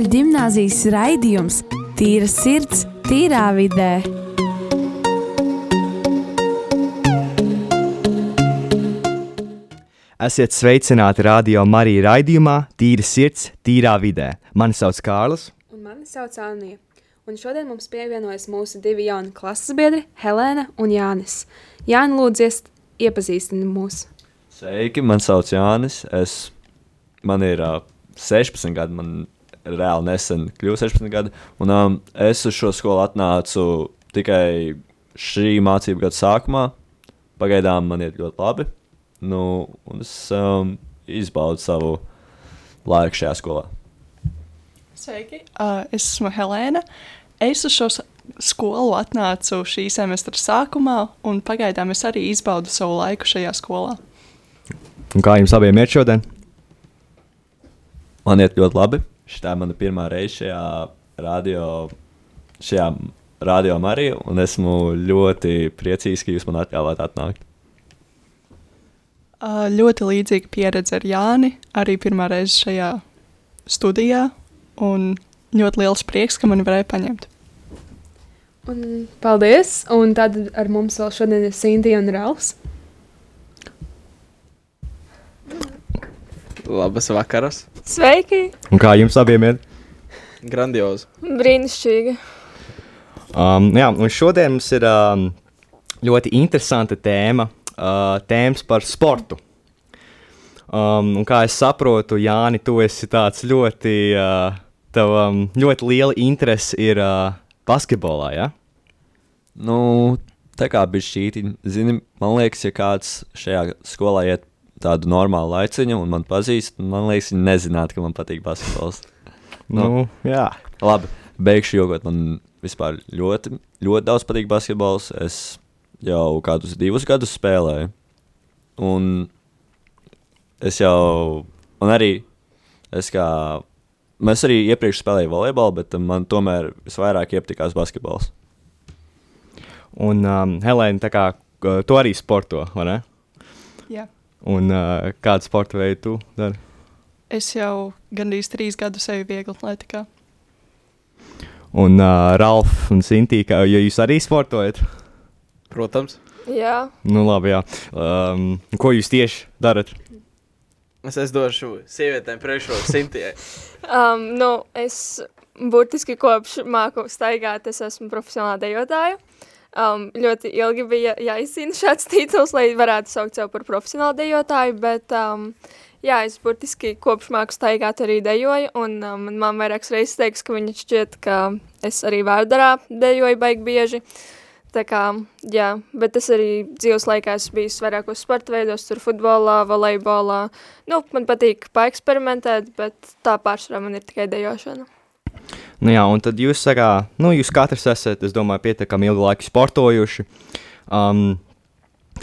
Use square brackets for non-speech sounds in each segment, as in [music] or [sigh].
Katoļu gimnāzijas raidījums Tīra sirds, tīrā vidē. Esiet sveicināti radio Marija raidījumā Tīra sirds, tīrā vidē. Mani sauc Kārlis. Un mani sauc Anija. Un šodien mums pievienojas mūsu divi jauni klases biedri, Helēna un Jānis. Jāni, lūdzu, iepazīstini mūs. Sveiki, man sauc Jānis. Es, man ir uh, 16 gadi, man reāli nesen kļuvu 16 gadi. Un, um, es uz šo skolu atnācu tikai šī mācību gada sākumā. Pagaidām man iet ļoti labi. Nu, un es um, izbaudu savu laiku šajā skolā. Sveiki, uh, es esmu Helēna. Es uz šo skolu atnācu šī semestra sākumā, un pagaidām es arī izbaudu savu laiku šajā skolā. Un kā jums abiem iet šodien? Man iet ļoti labi. Šī ir mana pirmā reize šajā radio, šajā radio Marija, un esmu ļoti priecīgs, ka jūs man atļāvāt atnākt. Ļoti līdzīga pieredze ar Jāni, arī pirmā reize šajā studijā, un ļoti liels prieks, ka mani varēja paņemt. Un paldies! Un tad ar mums vēl šodien ir Sintīna un Rāls. Labas vakaras. Sveiki! Un kā jums abiem iet? Grandiozi. Brīnišķīgi! Um, jā, un šodien mums ir um, ļoti interesanta tēma. Uh, tēmas par sportu. Um, un kā es saprotu, Jāni, tu esi tāds ļoti, uh, tev, um, ļoti liela interese ir uh, basketbolā. Ja? Nu, tā kā bija šī zini, man liekas, ja kāds šajā skolā iet tādu normālu laiciņu un man pazīst, man liekas, viņi nezinātu, ka man patīk basketbols. Nu, jā. Labi, beigšu jogot. Man vispār ļoti, ļoti daudz patīk basketbols. Es jau kādus divus gadus spēlēju. Un es jau, un arī es kā, mēs arī iepriekš spēlējām volejbolu, bet man tomēr visvairāk iepatikās basketbols. Un um, Helēna, tā kā tu arī sporto, vai ne? Jā. Un uh, kādu sporta veidu tu dari? Es jau gandrīz trīs gadus eju viegli atletikā. Un uh, Ralf un Sintīka, ja jūs arī sportojat? Protams, Jā, Nu, labi, jā. Um, ko jūs tieši darat? es, es došu sievietēm priekšroku simtiem. [laughs] um, nu, es burtiski kopš māku staigāt, es esmu profesionāla dejotāja. Um, ļoti ilgi bija jāizcīna šāds [laughs] tituls, lai varētu saukt sev par profesionālu dejotāju, bet um, jā, es burtiski kopš māku staigāt arī dejoju, un um, man mamma vairākas reizes teiks, ka viņa šķiet, ka es arī vārdarā dejoju baigi bieži. Tā kā, jā, bet es arī dzīves laikā esmu bijis vairākos sporta veidos, tur futbolā, volejbolā. Nu, man patīk paeksperimentēt, bet tā pārsvarā man ir tikai dejošana. Nu, jā, un tad jūs sakāt, nu, jūs katrs esat, es domāju, pietiekami ilgu laiku sportojuši. Um,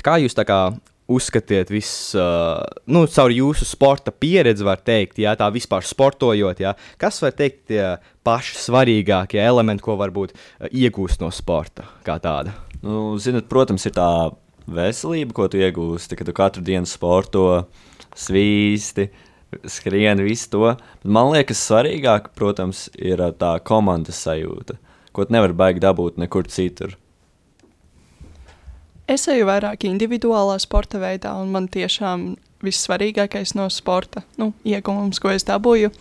kā jūs tā kā uzskatiet, viss, uh, nu, caur jūsu sporta pieredzi, var teikt, jā, tā vispār sportojot, jā, kas var teikt tie paši svarīgākie elementi, ko varbūt uh, iegūst no sporta kā tāda? Nu, zinat, protams, ir tā veselība, ko tu iegūsti, kad tu katru dienu sporto, svīsti, skrieni, visu to. Bet man liekas, svarīgāk, protams, ir tā komandas sajūta, ko tu nevari baigi dabūt nekur citur. Es eju vairāk individuālā sporta veidā, un man tiešām vissvarīgākais no sporta nu, iegūmus, ko es dabūju,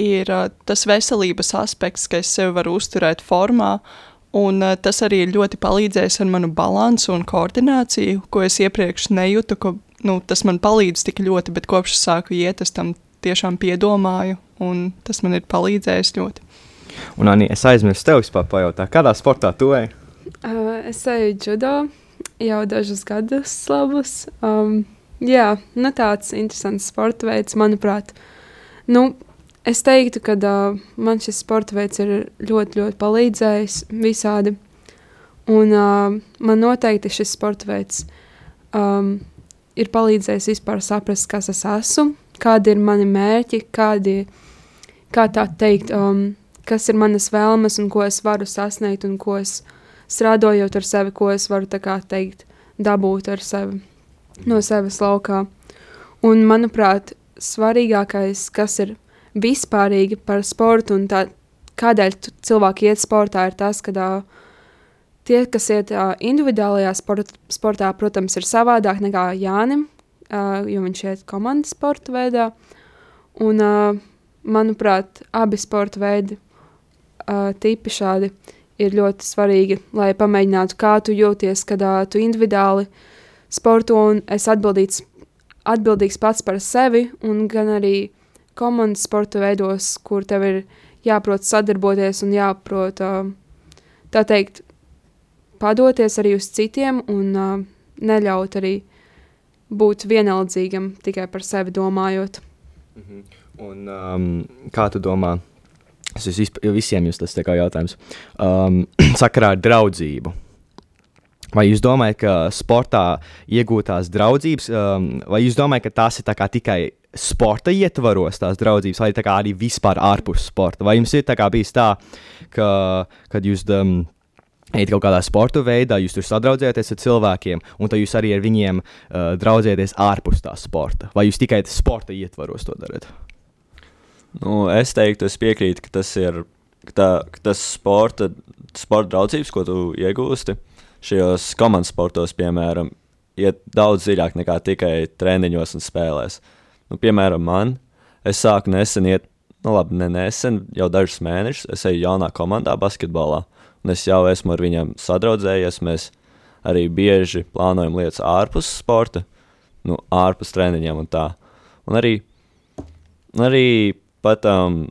ir tas veselības aspekts, ka es sevi varu uzturēt formā. Un, tas arī ļoti palīdzējis ar manu balansu un koordināciju, ko es iepriekš nejūtu. Ka, nu, tas man palīdz tik ļoti, bet kopš es sāku iet, es tam tiešām piedomāju, un tas man ir palīdzējis ļoti. Un, Anī, es aizmirsu tev vispār pajautāt, kādā sportā tu ej? Uh, es eju judo jau dažus gadus labus. Um, jā, nu tāds interesants sporta veids, manuprāt. Nu, es teiktu, ka uh, man šis sporta veids ir ļoti, ļoti palīdzējis visādi. Un uh, man noteikti šis sporta veids um, ir palīdzējis vispār saprast, kas es esmu, kādi ir mani mērķi, kādi, kā tā teikt, um, kas ir manas vēlmes un ko es varu sasniegt un ko es strādājot ar sevi, ko es varu tā kā teikt, dabūt ar sevi no sevis laukā. Un, manuprāt, svarīgākais, kas ir vispārīgi par sportu un tā, kādēļ cilvēki iet sportā, ir tas, ka uh, tie, kas iet uh, individuālajā sport, sportā, protams, ir savādāk nekā Jānim, uh, jo viņš iet komandas sporta veidā. Un, uh, manuprāt, abi sporta veidi, uh, tipi šādi, ir ļoti svarīgi, lai pamēģinātu, kā tu jūties, kad uh, tu individuāli sporto un esi atbildīgs, atbildīgs pats par sevi, un gan arī komandas sporta veidos, kur tev ir jāprot sadarboties un jāprot, uh, tā teikt, padoties arī uz citiem un uh, neļaut arī būt vienaldzīgam tikai par sevi domājot. Un, um, kā tu domā? Tas ir visiem jūs tas jautājums. Um, [clears throat] sakarā ar draudzību. Vai jūs domājat, ka sportā iegūtās draudzības, um, vai jūs domājat, ka tās ir tā tikai sporta ietvaros, tās draudzības, vai tā arī vispār ārpus sporta? Vai jums ir tā bijis tā, ka, kad jūs um, ejat kaut kādā sporta veidā, jūs tur sadraudzējaties ar cilvēkiem, un tad jūs arī ar viņiem uh, draudzējaties ārpus tā sporta? Vai jūs tikai sporta ietvaros to darat? Nu, es teiktu, es piekrītu, ka tas ir ka tā, ka tas sporta, sporta draudzības, ko tu iegūsti šajos komandas sportos, piemēram, iet daudz dziļāk nekā tikai treniņos un spēlēs. Nu, piemēram, man, es sāku nesen iet, nu labi, ne nesen, jau dažus mēnešus, es eju jaunā komandā basketbolā, un es jau esmu ar viņiem sadraudzējies, mēs arī bieži plānojam lietas ārpus sporta, nu, ārpus treniņiem un tā. Un arī, arī pat um,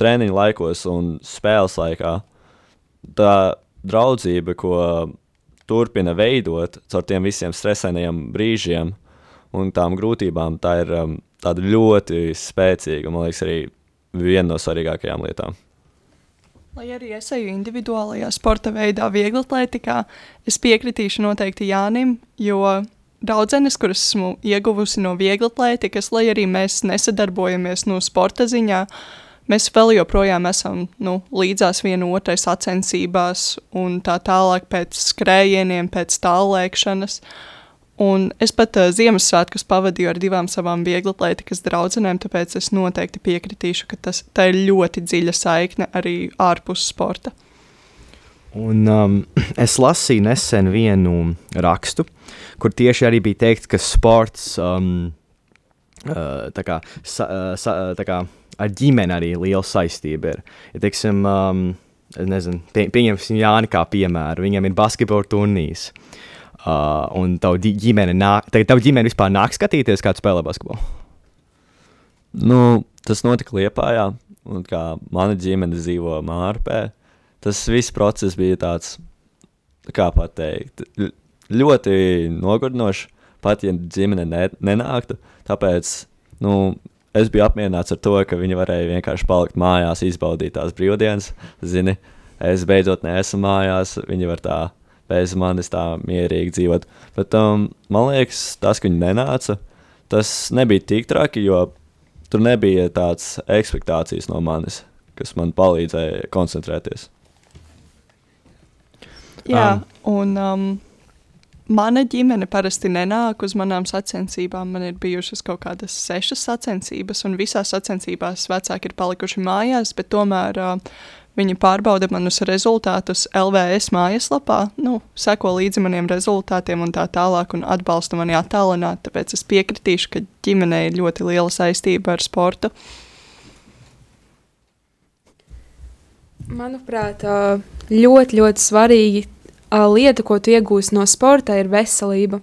treniņu laikos un spēles laikā tā draudzība, ko turpina veidot caur tiem visiem stresainajiem brīžiem un tām grūtībām, tā ir um, tāda ļoti spēcīga, man liekas, arī viena no svarīgākajām lietām. Lai arī es eju individuālajā sporta veidā, viegli atletikā, es piekritīšu noteikti Jānim, jo draudzenes, kuras esmu ieguvusi no viegli atletikas, lai arī mēs nesadarbojamies no sporta ziņā, mēs vēl joprojām esam nu, līdzās vienotrai sacensībās un tā tālāk pēc skrējieniem, pēc tālēkšanas. Un es pat uh, Ziemassvētkus pavadīju ar divām savām vieglatlētikas draudzenēm, tāpēc es noteikti piekritīšu, ka tas tā ir ļoti dziļa saikne arī ārpus sporta. Un, um, [clears throat] es lasīju nesen vienu rakstu, kur tieši arī bija teikts, ka sports um, uh, tā kā, sa, sa, tā kā ar ģimeni arī liela saistība ir. Ja, teiksim, um, nezinu, pie, pieņemsim Jāni kā piemēru. Viņam ir basketbola turnīrs. Uh, un tavu di- ģimene tagad tavu ģimene vispār nāk skatīties, kā tu spēlē basketbolu. Nu, tas notika Liepājā, un kā mana ģimene dzīvo Mārpē, tas viss process bija tāds, kā pateikt, ļoti nogurdinošs, pat ja ģimene ne, nenāktu, tāpēc, nu, es biju apmierināts ar to, ka viņi varēja vienkārši palikt mājās, izbaudīt tās brīvdienas, zini, es beidzot neesmu mājās, viņi var tā bez manis tā mierīgi dzīvot, bet um, man liekas, tas, ka viņi nenāca, tas nebija tik traki, jo tur nebija tādas expectācijas no manis, kas man palīdzēja koncentrēties. Jā, un um, mana ģimene parasti nenāk uz manām sacensībām. Man ir bijušas kaut kādas sešas sacensības, un visās sacensībās vecāki ir palikuši mājās, bet tomēr uh, viņi pārbauda manus rezultātus LVS mājaslapā, nu, seko līdzi maniem rezultātiem un tā tālāk, un atbalsta mani attālināt. Tāpēc es piekritīšu, ka ģimenei ir ļoti liela saistība ar sportu. Manuprāt, ļoti, ļoti svarīgi ā, lieta, ko tu iegūsi no sporta, ir veselība.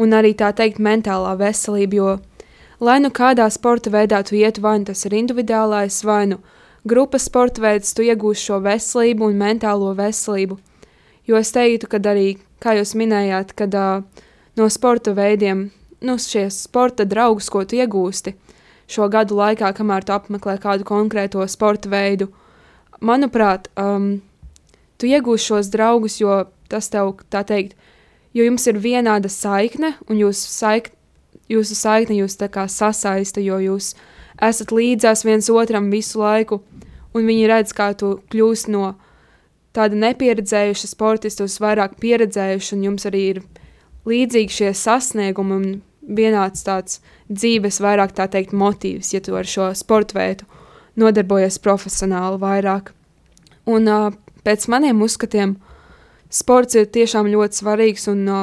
Un arī tā teikt, mentālā veselība. Jo, lai nu kādā sporta veidā tu ietu, vai nu tas ir individuālais, vai nu grupas sporta veids, tu iegūsi šo veselību un mentālo veselību. Jo es teiktu, ka arī, kā jūs minējāt, kad ā, no sporta veidiem, nu, šie sporta draugus, ko tu iegūsti šo gadu laikā, kamēr tu apmeklē kādu konkrēto sporta veidu, manuprāt, um, tu iegūsi šos draugus, jo tas tev, tā teikt, jo jums ir vienāda saikne, un jūsu, saik, jūsu saikne jūs tā kā sasaista, jo jūs esat līdzās viens otram visu laiku, un viņi redz, kā tu kļūsi no tāda nepieredzējuša sportista uz vairāk pieredzējuša, un jums arī ir līdzīgi šie sasniegumi un vienāds tāds dzīves vairāk tā teikt motīvs, ja tu ar šo sporta veidu nodarbojies profesionāli vairāk. Un uh, pēc maniem uzskatiem, sports ir tiešām ļoti svarīgs un uh,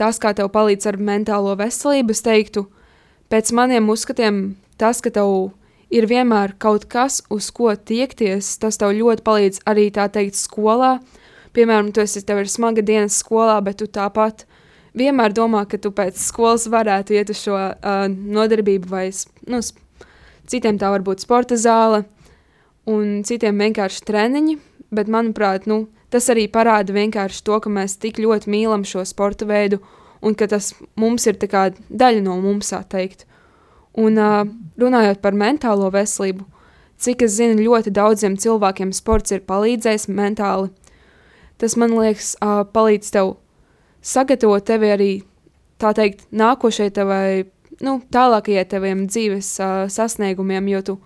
tas, kā tev palīdz ar mentālo veselību, es teiktu, pēc maniem uzskatiem, tas, ka tev ir vienmēr kaut kas, uz ko tiekties, tas tev ļoti palīdz arī tā teikt skolā. Piemēram, tu esi, tev ir smaga dienas skolā, bet tu tāpat vienmēr domā, ka tu pēc skolas varētu iet uz šo uh, nodarbību vai, nu, citiem tā var būt sporta zāle, un citiem vienkārši treniņi, bet manuprāt, nu, tas arī parāda vienkārši to, ka mēs tik ļoti mīlam šo sporta veidu, un ka tas mums ir tā kā daļa no mums, tā teikt. Un uh, runājot par mentālo veselību, cik es zinu, ļoti daudziem cilvēkiem sports ir palīdzējis mentāli. Tas man liekas, uh, palīdz tev sagatavot tevi arī, tā teikt, nākošajai tevai, nu, tālākajai teviem dzīves uh, sasniegumiem, jo tu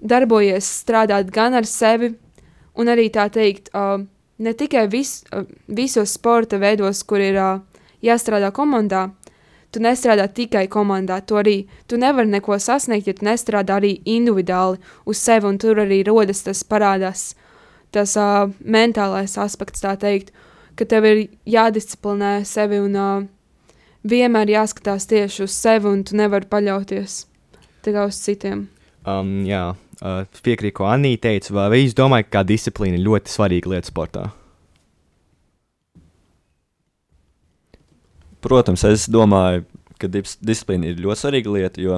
darbojies strādāt gan ar sevi, un arī tā teikt, uh, ne tikai vis, uh, visos sporta veidos, kur ir uh, jāstrādā komandā, tu nestrādā tikai komandā, tu arī, tu nevari neko sasniegt, ja tu nestrādā arī individuāli uz sevi, un tur arī rodas tas parādās, tas uh, mentālais aspekts, tā teikt, ka tev ir jādisciplinē sevi un uh, vienmēr jāskatās tieši uz sevi, un tu nevari paļauties tikai uz citiem. Um, jā, uh, piekrītu, ko Anīte teica. Vai jūs domājat, ka disciplīna ir ļoti svarīga lieta sportā? Protams, es domāju, ka dis disciplīna ir ļoti svarīga lieta, jo,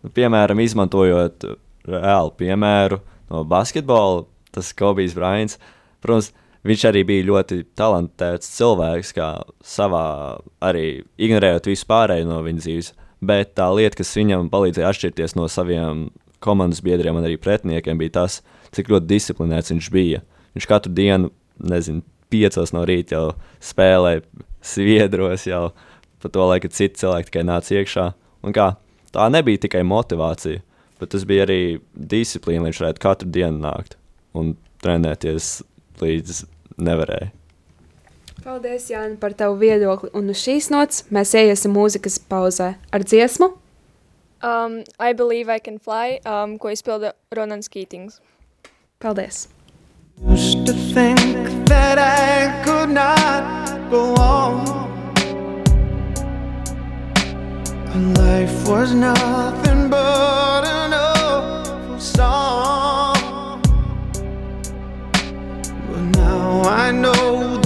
nu, piemēram, izmantojot reālu piemēru no basketbola, tas Kobijs Brains, protams, viņš arī bija ļoti talantēts cilvēks, kā savā arī ignorējot visu pārējo no viņa dzīves. Bet tā lieta, kas viņam palīdzēja atšķirties no saviem komandas biedriem un arī pretiniekiem, bija tas, cik ļoti disciplinēts viņš bija. Viņš katru dienu, nezinu, piecos no rīta jau spēlēja sviedros, jau pa to laiku citi cilvēki tikai nāca iekšā. Un kā, tā nebija tikai motivācija, bet tas bija arī disciplīna, lai viņš varētu katru dienu nākt un trenēties līdz nevarēja. Paldies, Jāni, par tavu viedokli. Un uz šīs nots mēs ieiesim mūzikas pauzē ar dziesmu. Um, I Believe I Can Fly, um, ko izpilda Ronans Kītings. Paldies! Used to think that I could not go on. And life was nothing but an awful song. But now I know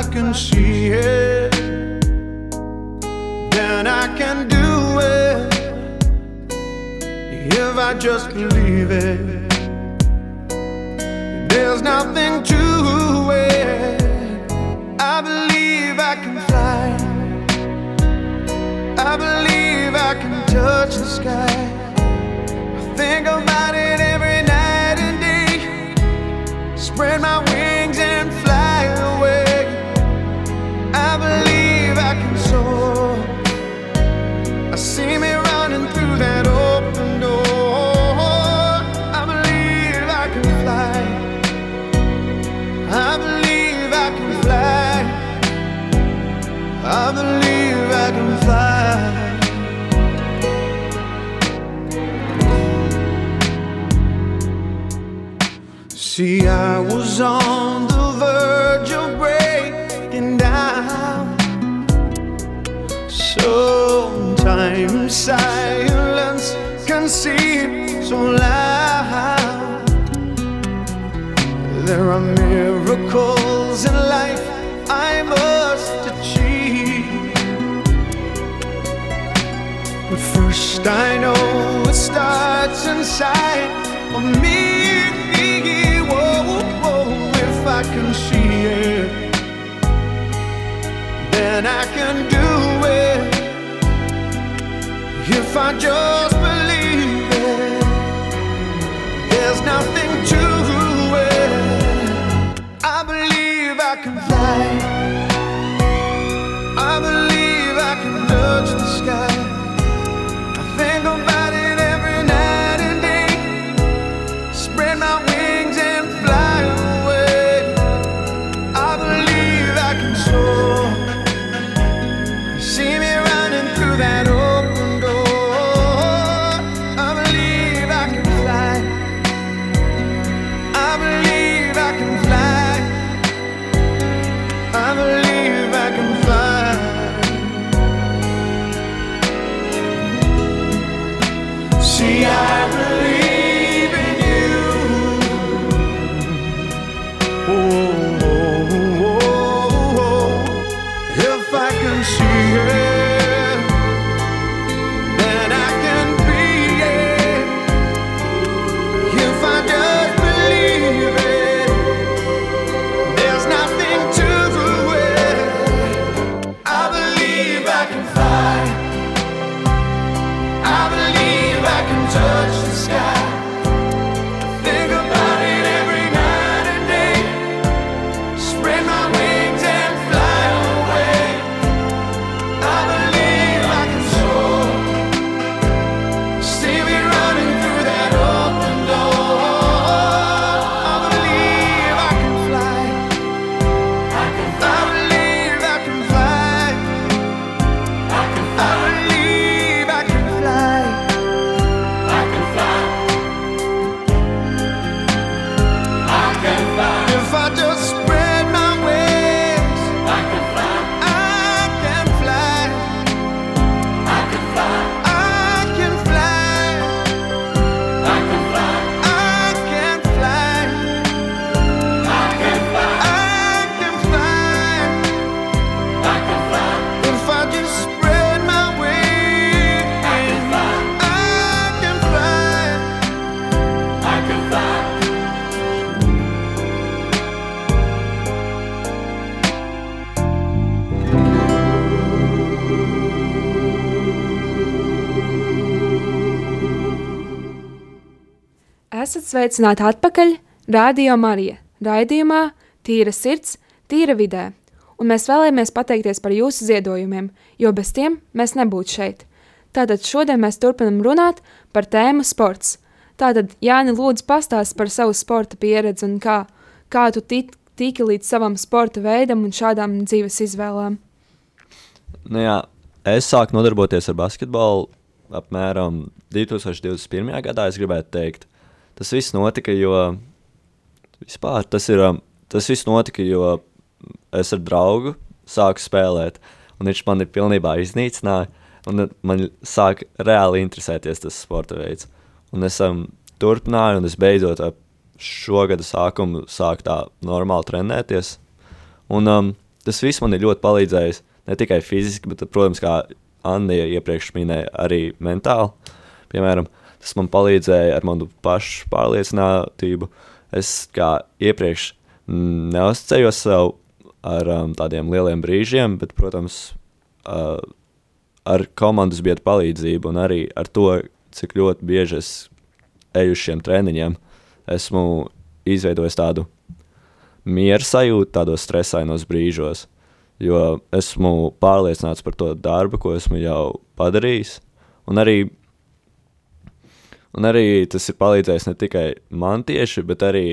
I can see it, then I can do it. If I just believe it, there's nothing to it. I believe I can fly. I believe I can touch the sky. So loud. There are miracles in life I must achieve. But first, I know it starts inside of me. If I can see it, then I can do it. If I just Esat sveicināti atpakaļ Radio Marija raidījumā Tīra sirds, tīra vidē. Un mēs vēlamies pateikties par jūsu ziedojumiem, jo bez tiem mēs nebūtu šeit. Tātad šodien mēs turpinam runāt par tēmu sports. Tātad, Jāni, lūdzu pastāst par savu sporta pieredzi un kā, kā tu tik, tiki līdz savam sporta veidam un šādām dzīves izvēlēm. Nu, jā, es sāku nodarboties ar basketbolu apmēram 2021. gadā. Es gribētu teikt, tas viss notika, jo vispār tas ir. um, Tas viss notika, jo es ar draugu sāku spēlēt, un viņš man ir pilnībā iznīcinājis. Man sāk reāli interesēties tas sporta veids. Un es um, turpināju, un es beidzot ap šo gada sākumu sāku tā normāli trenēties. Un um, tas viss man ir ļoti palīdzējis. Ne tikai fiziski, bet, protams, kā Anna iepriekš minēja, arī mentāli. Piemēram, tas man palīdzēja ar manu pašu pārliecinātību. Es kā iepriekš mm, neuzticējos sev ar um, tādiem lieliem brīžiem, bet, protams, uh, ar komandas biedru palīdzību un arī ar to, cik ļoti bieži es eju uz šiem treniņiem, esmu izveidojis tādu mieru sajūtu tādos stresainos brīžos, jo esmu pārliecināts par to darbu, ko esmu jau padarījis. Un arī, un arī tas ir palīdzējis ne tikai man tieši, bet arī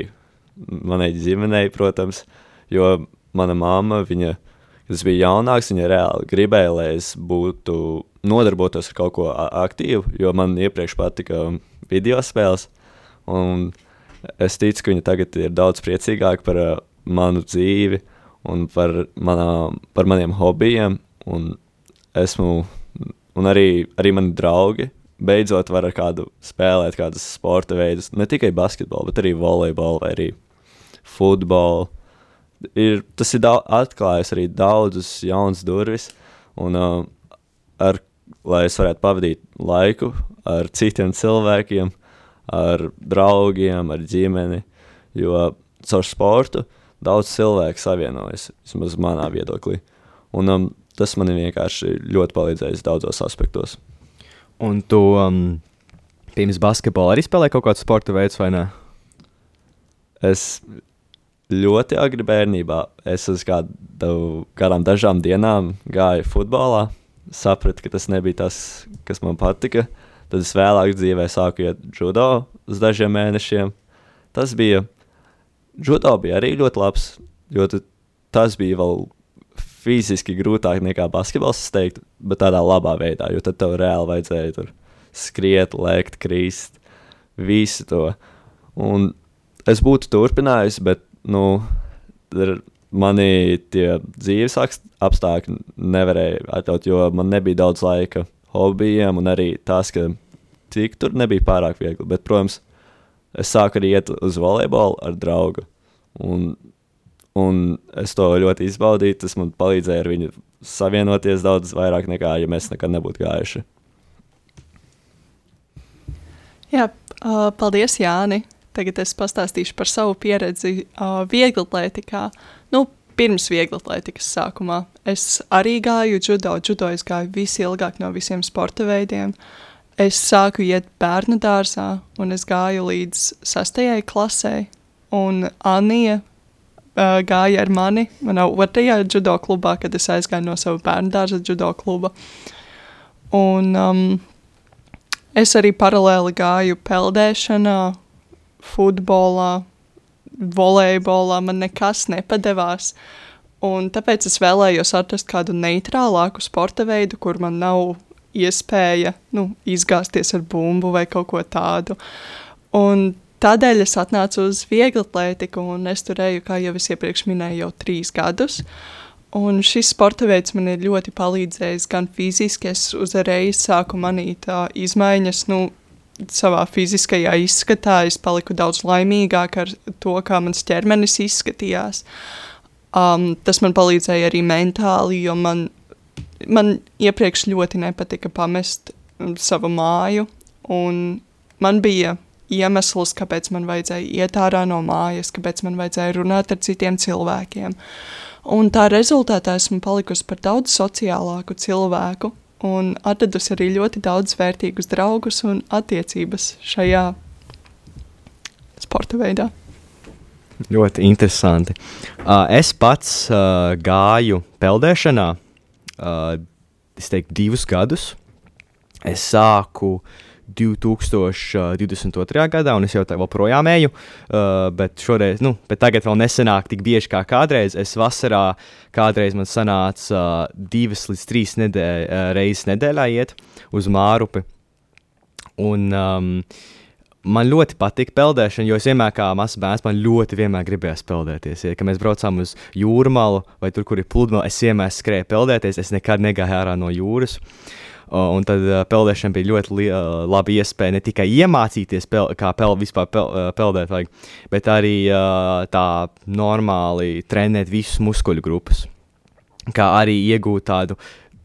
manai ģimenei, protams, jo mana mamma, viņa, kad es biju jaunāks, viņa reāli gribēja, lai es būtu nodarbotos ar kaut ko aktīvu, jo man iepriekš patika video spēles, un es ticu, ka viņa tagad ir daudz priecīgāka par uh, manu dzīvi un par, manām, par maniem hobijiem, un esmu, un arī, arī mani draugi, beidzot var ar kādu spēlēt kādus sporta veidus, ne tikai basketbolu, bet arī volejbolu vai arī futbolu. Ir, tas ir atklājis arī daudzus jaunus durvis, un uh, ar, lai es varētu pavadīt laiku ar citiem cilvēkiem, ar draugiem, ar ģimeni, jo caur sportu daudz cilvēku savienojas, vismaz manā viedoklī. Un um, tas man ir vienkārši ļoti palīdzējis daudzos aspektos. Un tu um, pirms basketbola arī spēlēji kaut kādu sporta veidu, vai ne? Es ļoti agri bērnībā, es uz kādu, kādām dažām dienām gāju futbolā, sapratu, ka tas nebija tas, kas man patika. Tad es vēlāk dzīvē sāku iet judo uz dažiem mēnešiem. Tas bija, judo bija arī ļoti labs, jo tas bija vēl fiziski grūtāk nekā basketbols, es teiktu, bet tādā labā veidā, jo tad tev reāli vajadzēja tur skriet, lēkt, krist, visu to. Un es būtu turpinājis, bet nu, mani tie dzīves apstākļi nevarēja atļaut, jo man nebija daudz laika hobijiem, un arī tas, ka tik tur nebija pārāk viegli. Bet, protams, es sāku arī iet uz volejbolu ar draugu. Un, un es to ļoti izbaudīju. Tas man palīdzēja ar viņu savienoties daudz vairāk nekā, ja mēs nekad nebūtu gājuši. Jā, paldies, Jāni. Tagad es pastāstīšu par savu pieredzi uh, vieglatlētikā. Nu, pirms vieglatlētikas sākumā. Es arī gāju judo, judo es gāju visilgāk no visiem sporta veidiem. Es sāku iet bērnu dārzā, un es gāju līdz sastajai klasē. Un Anija uh, gāja ar mani manā otrajā judo klubā, kad es aizgāju no sava bērnu dārza judo kluba. Un um, es arī paralēli gāju peldēšanā, futbolā, volejbolā. Man nekas nepadevās. Un tāpēc es vēlējos atrast kādu neitrālāku sporta veidu, kur man nav iespēja nu, izgāzties ar bumbu vai kaut ko tādu. Un tādēļ es atnācu uz vieglu atlētiku, un es tur eju, kā jau es iepriekš minēju, jau trīs gadus. Un šis sporta veids man ir ļoti palīdzējis gan fiziski, es uzreiz sāku manīt uh, izmaiņas, nu, savā fiziskajā izskatā. Es paliku daudz laimīgāk ar to, kā mans ķermenis izskatījās. Um, tas man palīdzēja arī mentāli, jo man, man iepriekš ļoti nepatika pamest savu māju. Man bija iemesls, kāpēc man vajadzēja iet ārā no mājas, kāpēc man vajadzēja runāt ar citiem cilvēkiem. Un tā rezultātā esmu palikusi par daudz sociālāku cilvēku un atradusi arī ļoti daudz vērtīgus draugus un attiecības šajā sporta veidā. Ļoti interesanti. Uh, es pats uh, gāju peldēšanā, uh, es teiktu, divus gadus. Es sāku 2022. gadā, un es jau tā joprojām eju, uh, bet šoreiz, nu, bet tagad vēl nesenāk tik bieži kā kādreiz. Es vasarā kādreiz man sanāca uh, divas līdz trīs nedē, uh, reizes nedēļā iet uz Mārupi. Un, um, Man ļoti patīk peldēšana, jo es vienmēr kā mazs bērns, man ļoti gribējās peldēties. Ja, kad mēs braucām uz jūrmālu vai tur, kur ir pludmale, es vienmēr skrēju peldēties. Es nekad negāju ārā no jūras. Un tad peldēšana bija ļoti laba iespēja ne tikai iemācīties, pel kā pel vispār pel peldēt, vajag, bet arī tā normāli trenēt visus muskuļu grupas. Kā arī iegūt tādu,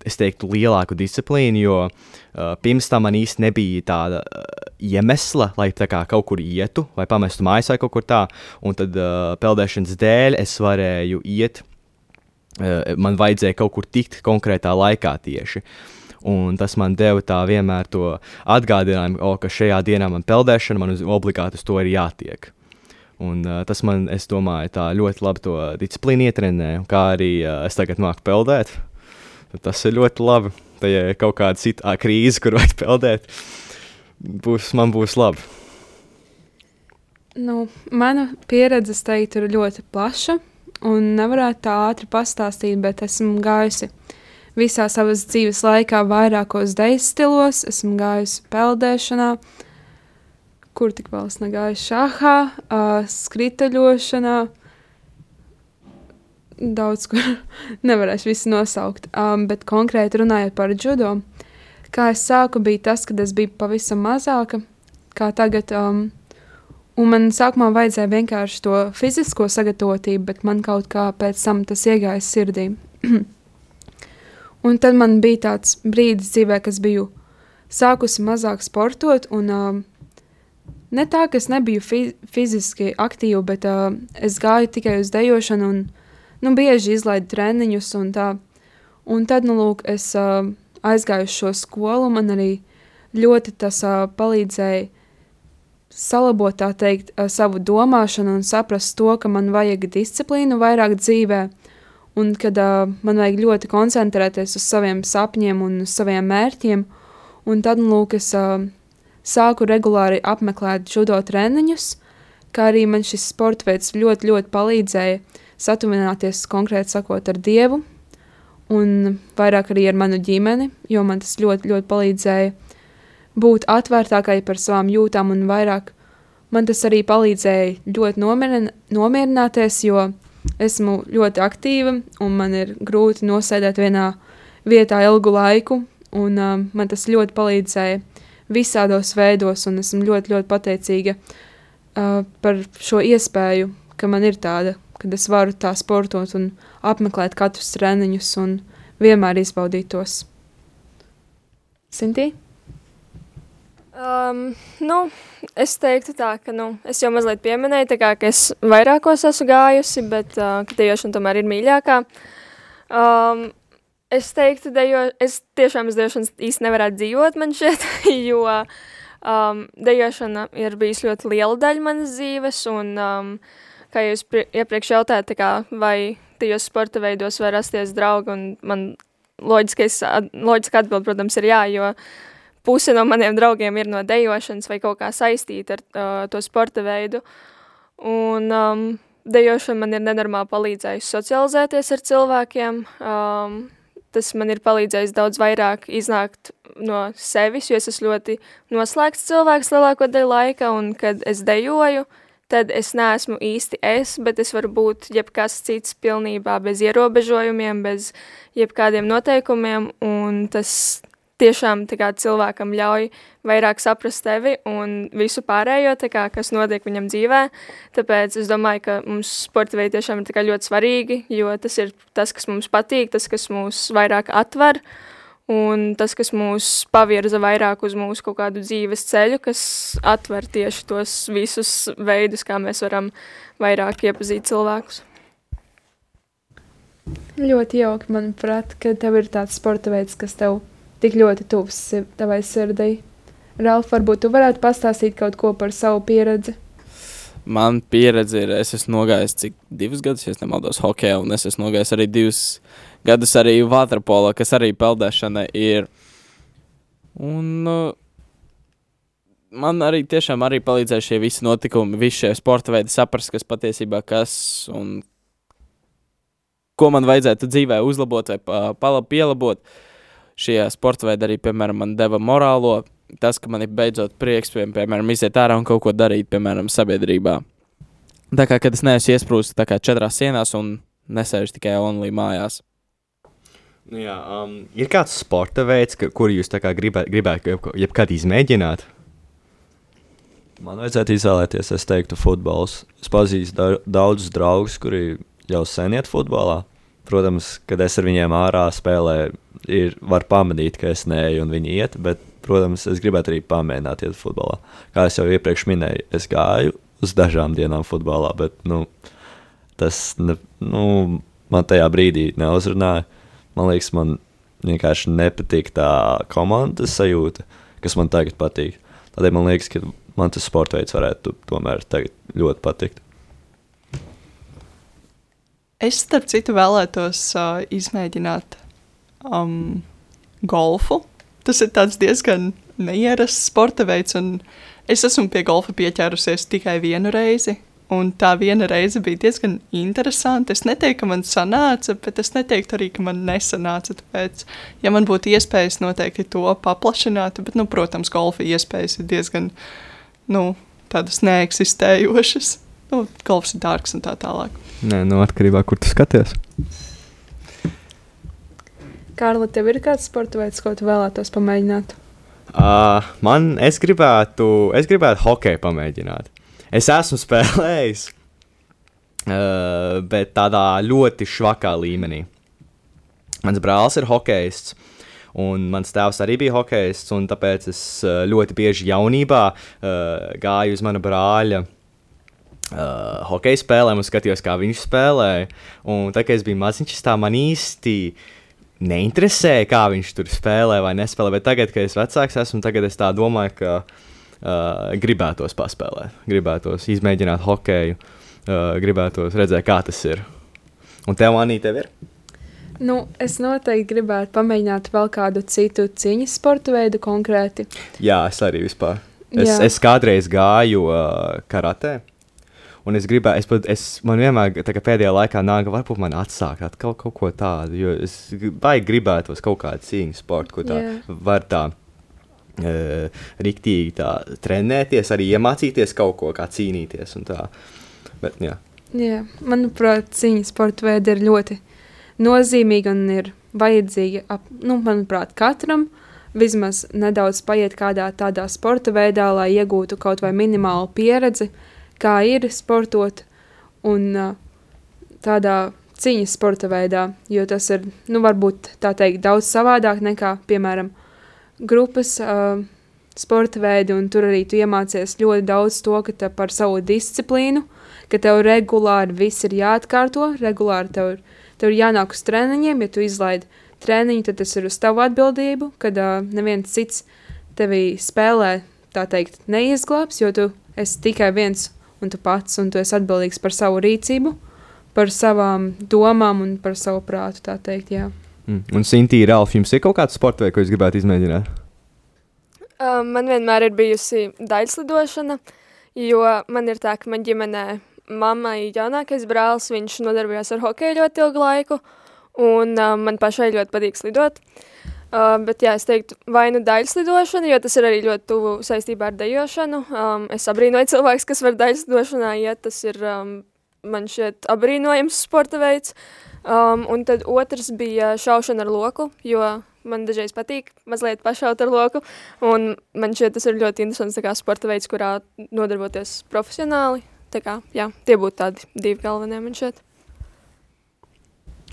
es teiktu, lielāku disciplīnu, jo uh, pirms tam man īsti nebija tāda uh, iemesla, lai tā kā kaut kur ietu vai pamestu mājās vai kaut kur tā. Un tad uh, peldēšanas dēļ es varēju iet, uh, man vajadzēja kaut kur tikt konkrētā laikā tieši. Uh, Un tas man deva tā vienmēr to atgādinājumu, oh, ka šajā dienā man peldēšana, man uz, obligāti uz to ir jātiek. Un, uh, tas man, es domāju, tā ļoti labi to disciplīnu ietrenē, kā arī uh, es tagad māku peldēt. Tas ir ļoti labi. Tā ja ir kaut kāda cita krīze, kur [laughs] vajag peldēt, būs, man būs labi. Nu, mana pieredze, teiktu, ir ļoti plaša. Un nevarētu tā ātri pastāstīt, bet esmu gājusi visā savas dzīves laikā vairākos deju stilos. Esmu gājusi peldēšanā, kur tik vēl es negāju šahā, uh, skrituļošanā. Daudz, kur [laughs] nevarēšu visu nosaukt, um, bet konkrēti runājot par judo, kā es sāku, bija tas, kad es biju pavisam mazāka, kā tagad. Um, Un man sākumā vajadzēja vienkārši to fizisko sagatavotību, bet man kaut kā pēc tam tas iegāja sirdī. [clears throat] Un tad man bija tāds brīdis dzīvē, kas biju sākusi mazāk sportot, un uh, ne tā, ka es nebiju fi fiziski aktīva, bet uh, es gāju tikai uz dejošanu un nu, bieži izlaidu treniņus un tā. Un tad, nu, lūk, es uh, aizgāju uz šo skolu, man arī ļoti tas uh, palīdzēja salabot, teikt, uh, savu domāšanu un saprast to, ka man vajag disciplīnu vairāk dzīvē, un kad uh, man vajag ļoti koncentrēties uz saviem sapņiem un uz saviem mērķiem, un tad, nu, lūk, es uh, sāku regulāri apmeklēt judo treniņus, kā arī man šis sporta veids ļoti, ļoti palīdzēja satuvināties konkrēti sakot ar Dievu, un vairāk arī ar manu ģimeni, jo man tas ļoti, ļoti palīdzēja būt atvērtākai par savām jūtām un vairāk. Man tas arī palīdzēja ļoti nomirin nomierināties, jo esmu ļoti aktīva un man ir grūti nosēdēt vienā vietā ilgu laiku. Un, uh, man tas ļoti palīdzēja visādos veidos, un esmu ļoti, ļoti pateicīga uh, par šo iespēju, ka man ir tāda, kad es varu tā sportot un apmeklēt katrus treniņus un vienmēr izbaudīt tos. Sintī? Um, nu, es teiktu tā, ka, nu, es jau mazliet pieminēju, kā, ka es vairākos esmu gājusi, bet, uh, ka dejošana tomēr ir mīļākā. Um, es teiktu, dejo, es tiešām es dejošanas īsti nevarētu dzīvot man šeit, [laughs] jo um, dejošana ir bijis ļoti liela daļa manas dzīves, un, um, kā jūs iepriekš jautājat, tā kā, vai tajos sporta veidos var rasties draugi, un man loģiskais, loģiska atbild, protams, ir jā, jo puse no maniem draugiem ir no dejošanas vai kaut kā saistīta ar uh, to sporta veidu. Un um, dejošana man ir nenormāli palīdzējusi socializēties ar cilvēkiem. Um, tas man ir palīdzējis daudz vairāk iznākt no sevis, jo es esmu ļoti noslēgts cilvēks lielāko daļu laika, un kad es dejoju, tad es neesmu īsti es, bet es varu būt jebkas cits pilnībā bez ierobežojumiem, bez jebkādiem noteikumiem, un tas tiešām kā, cilvēkam ļauj vairāk saprast tevi un visu pārējo, kā, kas notiek viņam dzīvē. Tāpēc es domāju, ka mums sporta veidi tiešām ir ļoti svarīgi, jo tas ir tas, kas mums patīk, tas, kas mūs vairāk atver un tas, kas mūs pavirza vairāk uz mūsu kaut kādu dzīves ceļu, kas atver tieši tos visus veidus, kā mēs varam vairāk iepazīt cilvēkus. Ļoti jauki, manuprāt, ka tev ir tāds sporta veids, kas tev tik ļoti tuvs tavai sirdī. Ralf, varbūt tu varētu pastāstīt kaut ko par savu pieredzi? man pieredze ir, es esmu nogājis cik divus gadus, ja nemaldos, hokeja, un es esmu nogājis arī divus gadus arī vaterpolā, kas arī peldēšana ir. Un uh, man arī tiešām arī palīdzēja šie visi notikumi, visi šie sporta veidi saprast, kas patiesībā kas un ko man vajadzētu dzīvē uzlabot vai pa, pielabot. Šie sporta veidi arī, piemēram, man deva morālo, tas, ka man ir beidzot prieks, pie- piemēram, iziet ārā un kaut ko darīt, piemēram, sabiedrībā. Tā kā, kad es neesmu kā četrās sienās un nesēžu tikai only mājās. Nu, jā, um, ir kāds sporta veids, ka, kuru jūs tā kā gribē, gribētu jeb, jebkad izmēģināt? Man vajadzētu izvēlēties, es teiktu, futbols. Es pazīstu da daudzus draugus, kuri jau sen iet futbolā. Protams, kad es ar viņiem ārā spēlēju, ir, var pamanīt, ka es neeju un viņi iet, bet, protams, es gribētu arī pamēģināt iet futbolā. Kā jau iepriekš minēju, es gāju uz dažām dienām futbolā, bet nu, tas ne, nu, man tajā brīdī neuzrunāja. Man liekas, man vienkārši nepatīk tā komandas sajūta, kas man tagad patīk. Tādēļ man liekas, ka man tas sporta veids varētu tomēr ļoti patikt. Es, starp citu, vēlētos uh, izmēģināt um, golfu. Tas ir diezgan neierasts sporta veids, un es esmu pie golfa pieķērusies tikai vienu reizi. Un tā viena reize bija diezgan interesanta. Es neteiktu, ka man sanāca, bet es neteiktu arī, ka man nesanāca. Tāpēc, ja man būtu iespējas, noteikti to paplašināt, bet, nu, protams, golfa iespējas ir diezgan nu, tādas neeksistējošas. Nu, golfs ir dārgs un tā tālāk. Nē, no atkarībā no kur tu skaties. Kārli, tev ir kāds sporta veids, ko tu vēlētos pamēģināt? Uh, man, es gribētu, es gribētu hokeju pamēģināt. Es esmu [laughs] spēlējis, uh, bet tādā ļoti švakā līmenī. Mans brālis ir hokejists, un mans tēvs arī bija hokejists, un tāpēc es uh, ļoti bieži jaunībā uh, gāju uz mana brāļa uh, hokeja spēlēm un skatījos, kā viņš spēlēja. Un tā kā es biju maziņš, tā man īsti neinteresēja, kā viņš tur spēlē vai nespēlē. Bet tagad, kad es vecāks esmu, tagad es tā domāju, ka uh, gribētos paspēlēt, gribētos izmēģināt hokeju, uh, gribētos redzēt, kā tas ir. Un tev, Anī, tev ir? Nu, es noteikti gribētu pamēģināt vēl kādu citu cīņas sporta veidu konkrēti. Jā, es arī vispār. Es, Jā. es kādreiz gāju uh, karatē. Un es gribēju, es, pat- es man vienmēr pēdējā laikā nāk, varbūt man atsākt atkal kaut ko tādu. Jo es baigi gribētos kaut kādu cīņu sportu, ko tā Jā. var tā uh, riktīgi tā trenēties, arī iemācīties kaut ko, kā cīnīties. un tā. Bet, jā. Jā, manuprāt, cīņas sporta veidi ir ļoti nozīmīgi un ir vajadzīgi, ap, nu, manuprāt, katram vismaz nedaudz paiet kādā tādā sporta veidā, lai iegūtu kaut vai minimālu pieredzi, kā ir sportot un ā, tādā cīņas sporta veidā, jo tas ir, nu, varbūt tā teikt, daudz savādāk nekā, piemēram, grupas uh, sporta veidi, un tur arī tu iemācies ļoti daudz to, ka te par savu disciplīnu, ka tev regulāri viss ir jāatkārto, regulāri tev, ir- tev ir jānāk uz treniņiem, ja tu izlaidi treniņu, tad tas ir uz tavu atbildību, kad uh, neviens cits tevi spēlē, tā teikt, neizglābs, jo tu esi tikai viens un tu pats, un tu esi atbildīgs par savu rīcību, par savām domām un par savu prātu, tā teikt, jā. Mm. Un Sintīna, Ralf, jums ir kaut kāds sports veids, ko jūs gribētu izmēģināt? Uh, man vienmēr ir bijusi daļslidošana, jo man ir tā, ka man ģimenē mammai jaunākais brālis, viņš nodarbojās ar hokeju ļoti ilgu laiku, un uh, man pašai ļoti patīk slidot. Uh, bet jā, es teiktu, vai nu daļslidošana, jo tas ir arī ļoti tuvu saistībā ar dejošanu. Um, es abrīnoju cilvēkus, kas var daļslidošanā iet, tas ir um, man šķiet abrīnojams sporta veids. Um, un tad otrs bija šaušana ar loku, jo man dažreiz patīk mazliet pašaut ar loku. Un man šķiet, tas ir ļoti interesants tā kā, sporta veids, kurā nodarboties profesionāli. Tā kā, jā, tie būtu tādi divi galvenie man šķiet.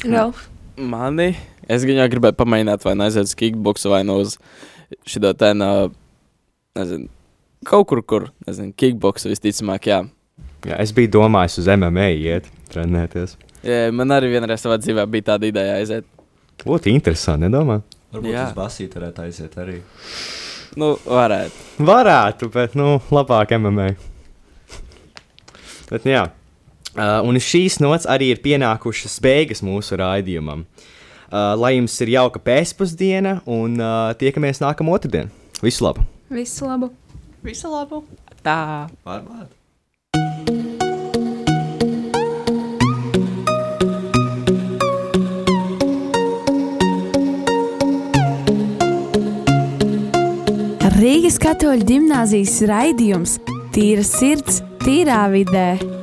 Ralf? Mani, es gan jau gribēju pamēģināt, vai aiziet uz kickboksu, vai no uz te, uh, nezinu, kaut kur, kur, nezinu, kickboksu visticamāk, jā. Jā, es biju domājis uz MMA iet, trenēties. jā. Man arī vienreiz savā dzīvē bija tāda ideja aiziet. Būtu interesanti, nedomā? Varbūt Jā. uz basīti varētu aiziet arī. Nu, varētu. Varētu, bet, nu, labāk MMA. Bet, nu jā. Uh, un šīs nots arī ir pienākušas beigas mūsu raidījumam. Uh, lai jums ir jauka pēcpusdiena, un uh, tiekamies nākamā otrdiena. Visu labu! Visu labu! Visu labu! Tā. Pārbārt. Rīgas katoļu gimnāzijas raidījums Tīra sirds, tīrā vidē.